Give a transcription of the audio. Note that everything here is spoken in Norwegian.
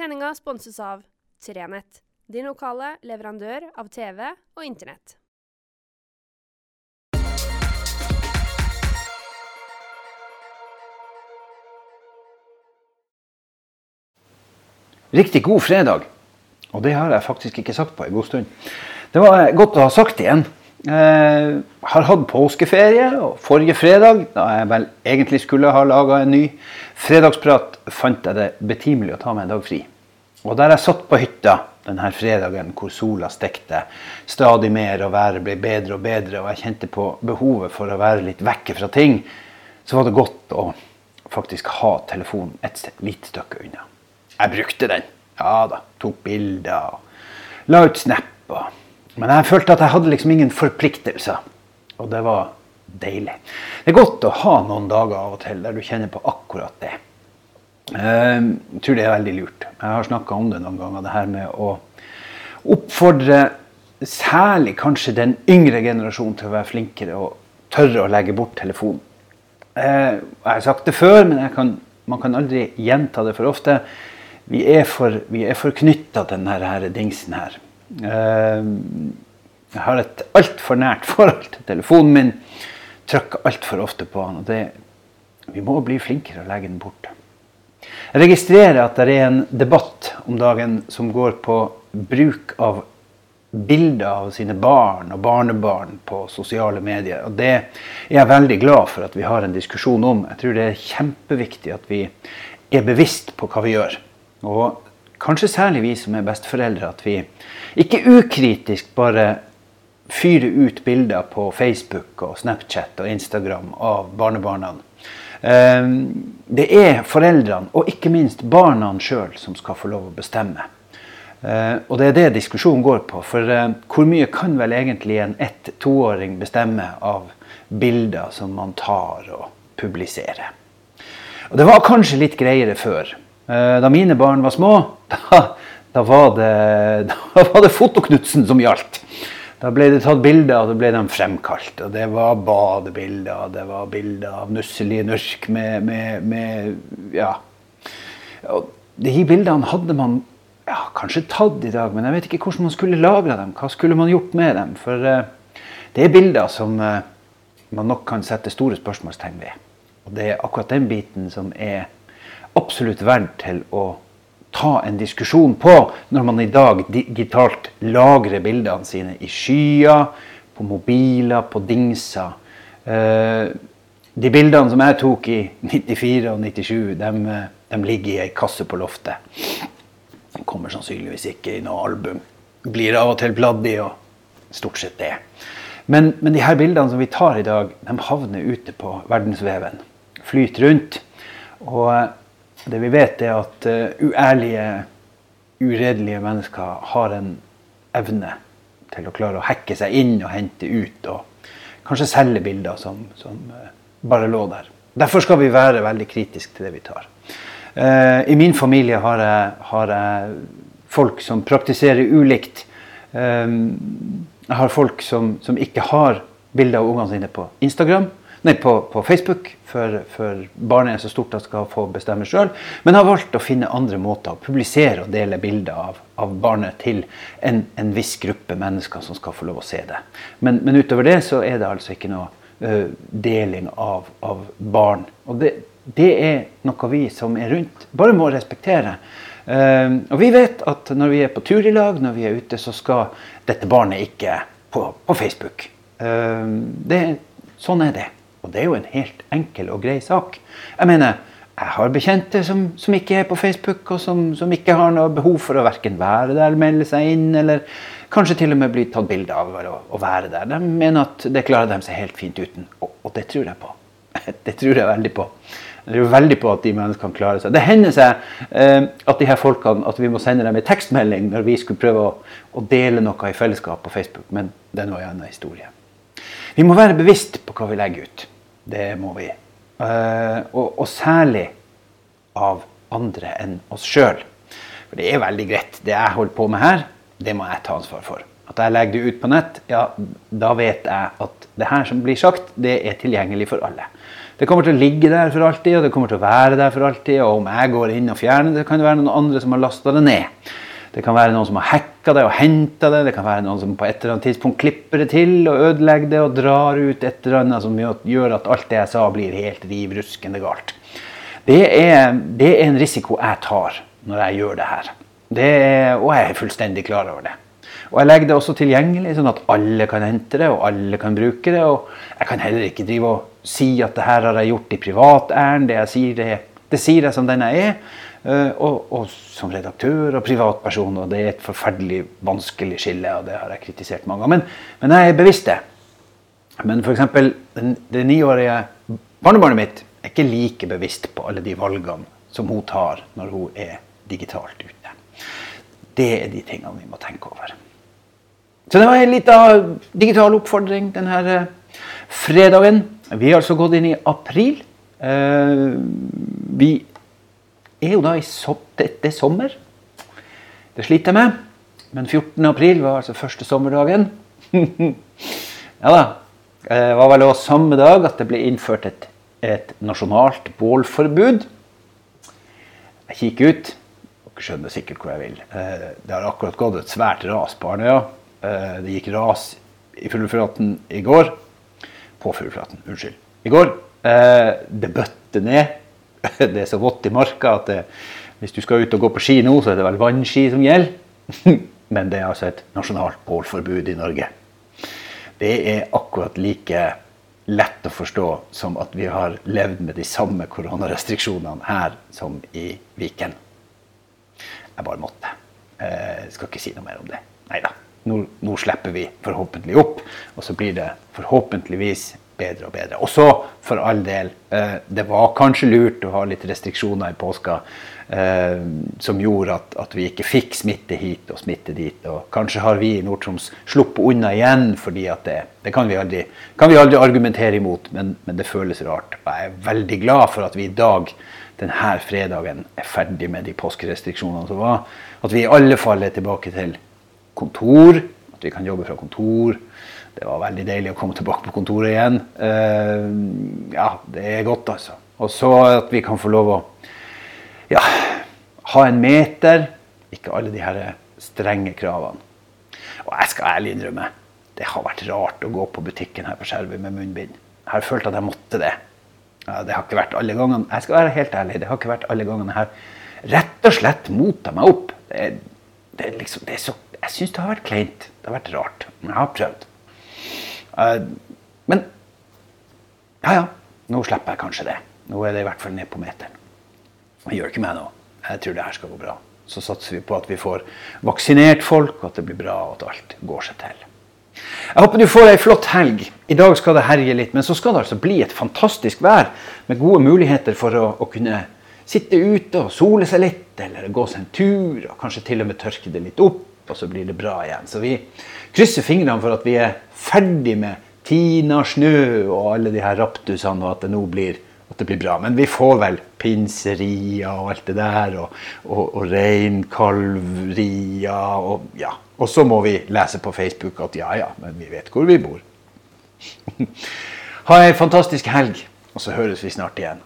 Sendinga sponses av Trenett, din lokale leverandør av TV og Internett. Riktig god fredag. Og det har jeg faktisk ikke sagt på en god stund. Det var godt å ha sagt igjen. Jeg har hatt påskeferie, og forrige fredag, da jeg vel egentlig skulle ha laga en ny fredagsprat, fant jeg det betimelig å ta meg en dag fri. Og der jeg satt på hytta denne fredagen hvor sola stekte stadig mer og været ble bedre og bedre, og jeg kjente på behovet for å være litt vekke fra ting, så var det godt å faktisk ha telefonen et lite stykke unna. Jeg brukte den. Ja da. Tok bilder. og La ut snapper. Men jeg følte at jeg hadde liksom ingen forpliktelser. Og det var deilig. Det er godt å ha noen dager av og til der du kjenner på akkurat det. Jeg tror det er veldig lurt. Jeg har snakka om det noen ganger, det her med å oppfordre særlig kanskje den yngre generasjonen til å være flinkere og tørre å legge bort telefonen. Jeg har sagt det før, men kan, man kan aldri gjenta det for ofte. Vi er for, vi for knytta til denne dingsen her. Jeg har et altfor nært forhold til telefonen min. Trykker altfor ofte på den. og det, Vi må bli flinkere å legge den bort. Jeg registrerer at det er en debatt om dagen som går på bruk av bilder av sine barn og barnebarn på sosiale medier. Og det er jeg veldig glad for at vi har en diskusjon om. Jeg tror det er kjempeviktig at vi er bevisst på hva vi gjør. Og kanskje særlig vi som er besteforeldre, at vi ikke ukritisk bare fyrer ut bilder på Facebook og Snapchat og Instagram av barnebarna. Det er foreldrene, og ikke minst barna sjøl, som skal få lov å bestemme. Og det er det diskusjonen går på. For hvor mye kan vel egentlig en ett-toåring bestemme av bilder som man tar og publiserer? Og det var kanskje litt greiere før. Da mine barn var små, da, da var det, da var det Fotoknutsen som gjaldt. Da ble det tatt bilder, og da ble de fremkalt. Og det var badebilder, og det var bilder av nusselige nurk med, med, med Ja. Og de bildene hadde man ja, kanskje tatt i dag, men jeg vet ikke hvordan man skulle lagra dem. Hva skulle man gjort med dem? For uh, det er bilder som uh, man nok kan sette store spørsmålstegn ved. Og det er akkurat den biten som er absolutt verdt til å ta en diskusjon på når man i dag digitalt lagrer bildene sine i skyer, på mobiler, på dingser. Uh, de bildene som jeg tok i 94 og 97, de, de ligger i ei kasse på loftet. De kommer sannsynligvis ikke i noe album. Blir av og til bladd i, og stort sett det. Men, men de her bildene som vi tar i dag, de havner ute på verdensveven. Flyter rundt. Og det vi vet, er at uh, uærlige, uredelige mennesker har en evne til å klare å hacke seg inn og hente ut. Og kanskje selge bilder som, som uh, bare lå der. Derfor skal vi være veldig kritiske til det vi tar. Uh, I min familie har jeg, har jeg, folk som praktiserer ulikt. jeg har folk som, som ikke har bilder av ungene sine på Instagram nei, på, på Facebook, for, for, barnet er så stort at skal få bestemme sjøl. Men har valgt å finne andre måter å publisere og dele bilder av, av barnet til en, en, viss gruppe mennesker som skal få lov å se det. Men, men utover det så er det altså ikke noe uh, deling av, av, barn. Og det, det, er noe vi som er rundt, bare må respektere. Uh, og vi vet at når vi er på tur i lag, når vi er ute, så skal dette barnet ikke på, på Facebook. Uh, det, sånn er det. Og det er jo en helt enkel og grei sak. Jeg mener, jeg har bekjente som, som ikke er på Facebook, og som, som, ikke har noe behov for å verken være der, melde seg inn, eller kanskje til og med bli tatt bilde av å, å være der. De mener at det klarer de seg helt fint uten. Og, og det tror jeg på. Det tror jeg veldig på. Jeg tror veldig på at de menneskene klarer seg. Det hender seg eh, at de her folkene, at vi må sende dem en tekstmelding når vi skulle prøve å, å dele noe i fellesskap på Facebook, men det er nå en annen historie. Vi må være bevisst på hva vi legger ut. Det må vi. Uh, og, og, særlig av andre enn oss sjøl. For det er veldig greit. Det jeg holder på med her, det må jeg ta ansvar for. At jeg legger det ut på nett, ja, da vet jeg at det her som blir sagt, det er tilgjengelig for alle. Det kommer til å ligge der for alltid, og det kommer til å være der for alltid. Og om jeg går inn og fjerner det, kan det være noen andre som har lasta det ned. Det kan være noen som har hacka det og henta det. Det kan være noen som på et eller annet tidspunkt klipper det til og ødelegger det og drar ut et eller annet som gjør at alt det jeg sa, blir helt riv ruskende galt. Det er, det er, en risiko jeg tar når jeg gjør det her. Det og jeg er fullstendig klar over det. Og jeg legger det også tilgjengelig, sånn at alle kan hente det og alle kan bruke det. Og jeg kan heller ikke drive og si at det her har jeg gjort i privat ærend. Det sier, det, det sier jeg som den jeg er. Uh, og, og, som redaktør og privatperson. Og det er et forferdelig vanskelig skille, og det har jeg kritisert mange ganger. Men, men jeg er bevisst det. Men f.eks. det niårige barnebarnet mitt er ikke like bevisst på alle de valgene som hun tar når hun er digitalt ute. Det er de tingene vi må tenke over. Så det var en liten digital oppfordring denne eh, fredagen. Vi har altså gått inn i april. Uh, vi er jo da i so det, det er sommer. Det sliter jeg med. Men 14. april var altså første sommerdagen. ja da. Det var vel også samme dag at det ble innført et, et nasjonalt bålforbud. Jeg kikker ut. Dere skjønner sikkert hvor jeg vil. Eh, det har akkurat gått et svært ras på Arnøya. Eh, det gikk ras i Fugleflaten i går. På Fugleflaten, unnskyld. I går. Eh, det bøtte ned det er så vått i marka at det, hvis du skal ut og gå på ski nå, så er det vel vannski som gjelder. Men det er altså et nasjonalt bålforbud i Norge. Det er akkurat like lett å forstå som at vi har levd med de samme koronarestriksjonene her som i Viken. Jeg bare måtte. Jeg eh, skal ikke si noe mer om det. Nei da. Nå, nå, slipper vi forhåpentlig opp, og så blir det forhåpentligvis bedre og bedre. Og så, for all del, eh, det var kanskje lurt å ha litt restriksjoner i påska eh, som gjorde at, at, vi ikke fikk smitte hit og smitte dit. Og kanskje har vi i Nord-Troms sluppet unna igjen, fordi at det, det kan, vi aldri, kan, vi aldri, argumentere imot, men, men, det føles rart. Jeg er veldig glad for at vi i dag, denne fredagen, er ferdig med de påskerestriksjonene som var. At vi i alle fall er tilbake til kontor, at vi kan jobbe fra kontor det var veldig deilig å komme tilbake på kontoret igjen. Uh, ja, det er godt, altså. Og så at vi kan få lov å ja, ha en meter. Ikke alle de her strenge kravene. Og jeg skal ærlig innrømme, det har vært rart å gå på butikken her på Skjervøy med munnbind. Jeg har følt at jeg måtte det. Ja, det har ikke vært alle gangene. Jeg skal være helt ærlig, det har ikke vært alle gangene her rett og slett mota meg opp. Det, det, liksom, det er så, jeg syns det har vært kleint. Det har vært rart. Men jeg har prøvd. Uh, men ja, ja. Nå slipper jeg kanskje det. Nå er det i hvert fall ned på meteren. Det gjør ikke meg noe. Jeg tror det her skal gå bra. Så satser vi på at vi får vaksinert folk, og at det blir bra, og at alt går seg til. Jeg håper du får ei flott helg. I dag skal det herje litt, men så skal det altså bli et fantastisk vær med gode muligheter for å, å kunne sitte ute og sole seg litt, eller gå seg en tur, og kanskje til og med tørke det litt opp, og så blir det bra igjen. Så vi krysser fingrene for at vi er ferdig med Tina Snø og alle de her raptusene, og at det nå blir, det blir bra. Men vi får vel pinserier og alt det der, og, og, og reinkalverier og ja. Og så må vi lese på Facebook at ja, ja, men vi vet hvor vi bor. ha ei fantastisk helg, og så høres vi snart igjen.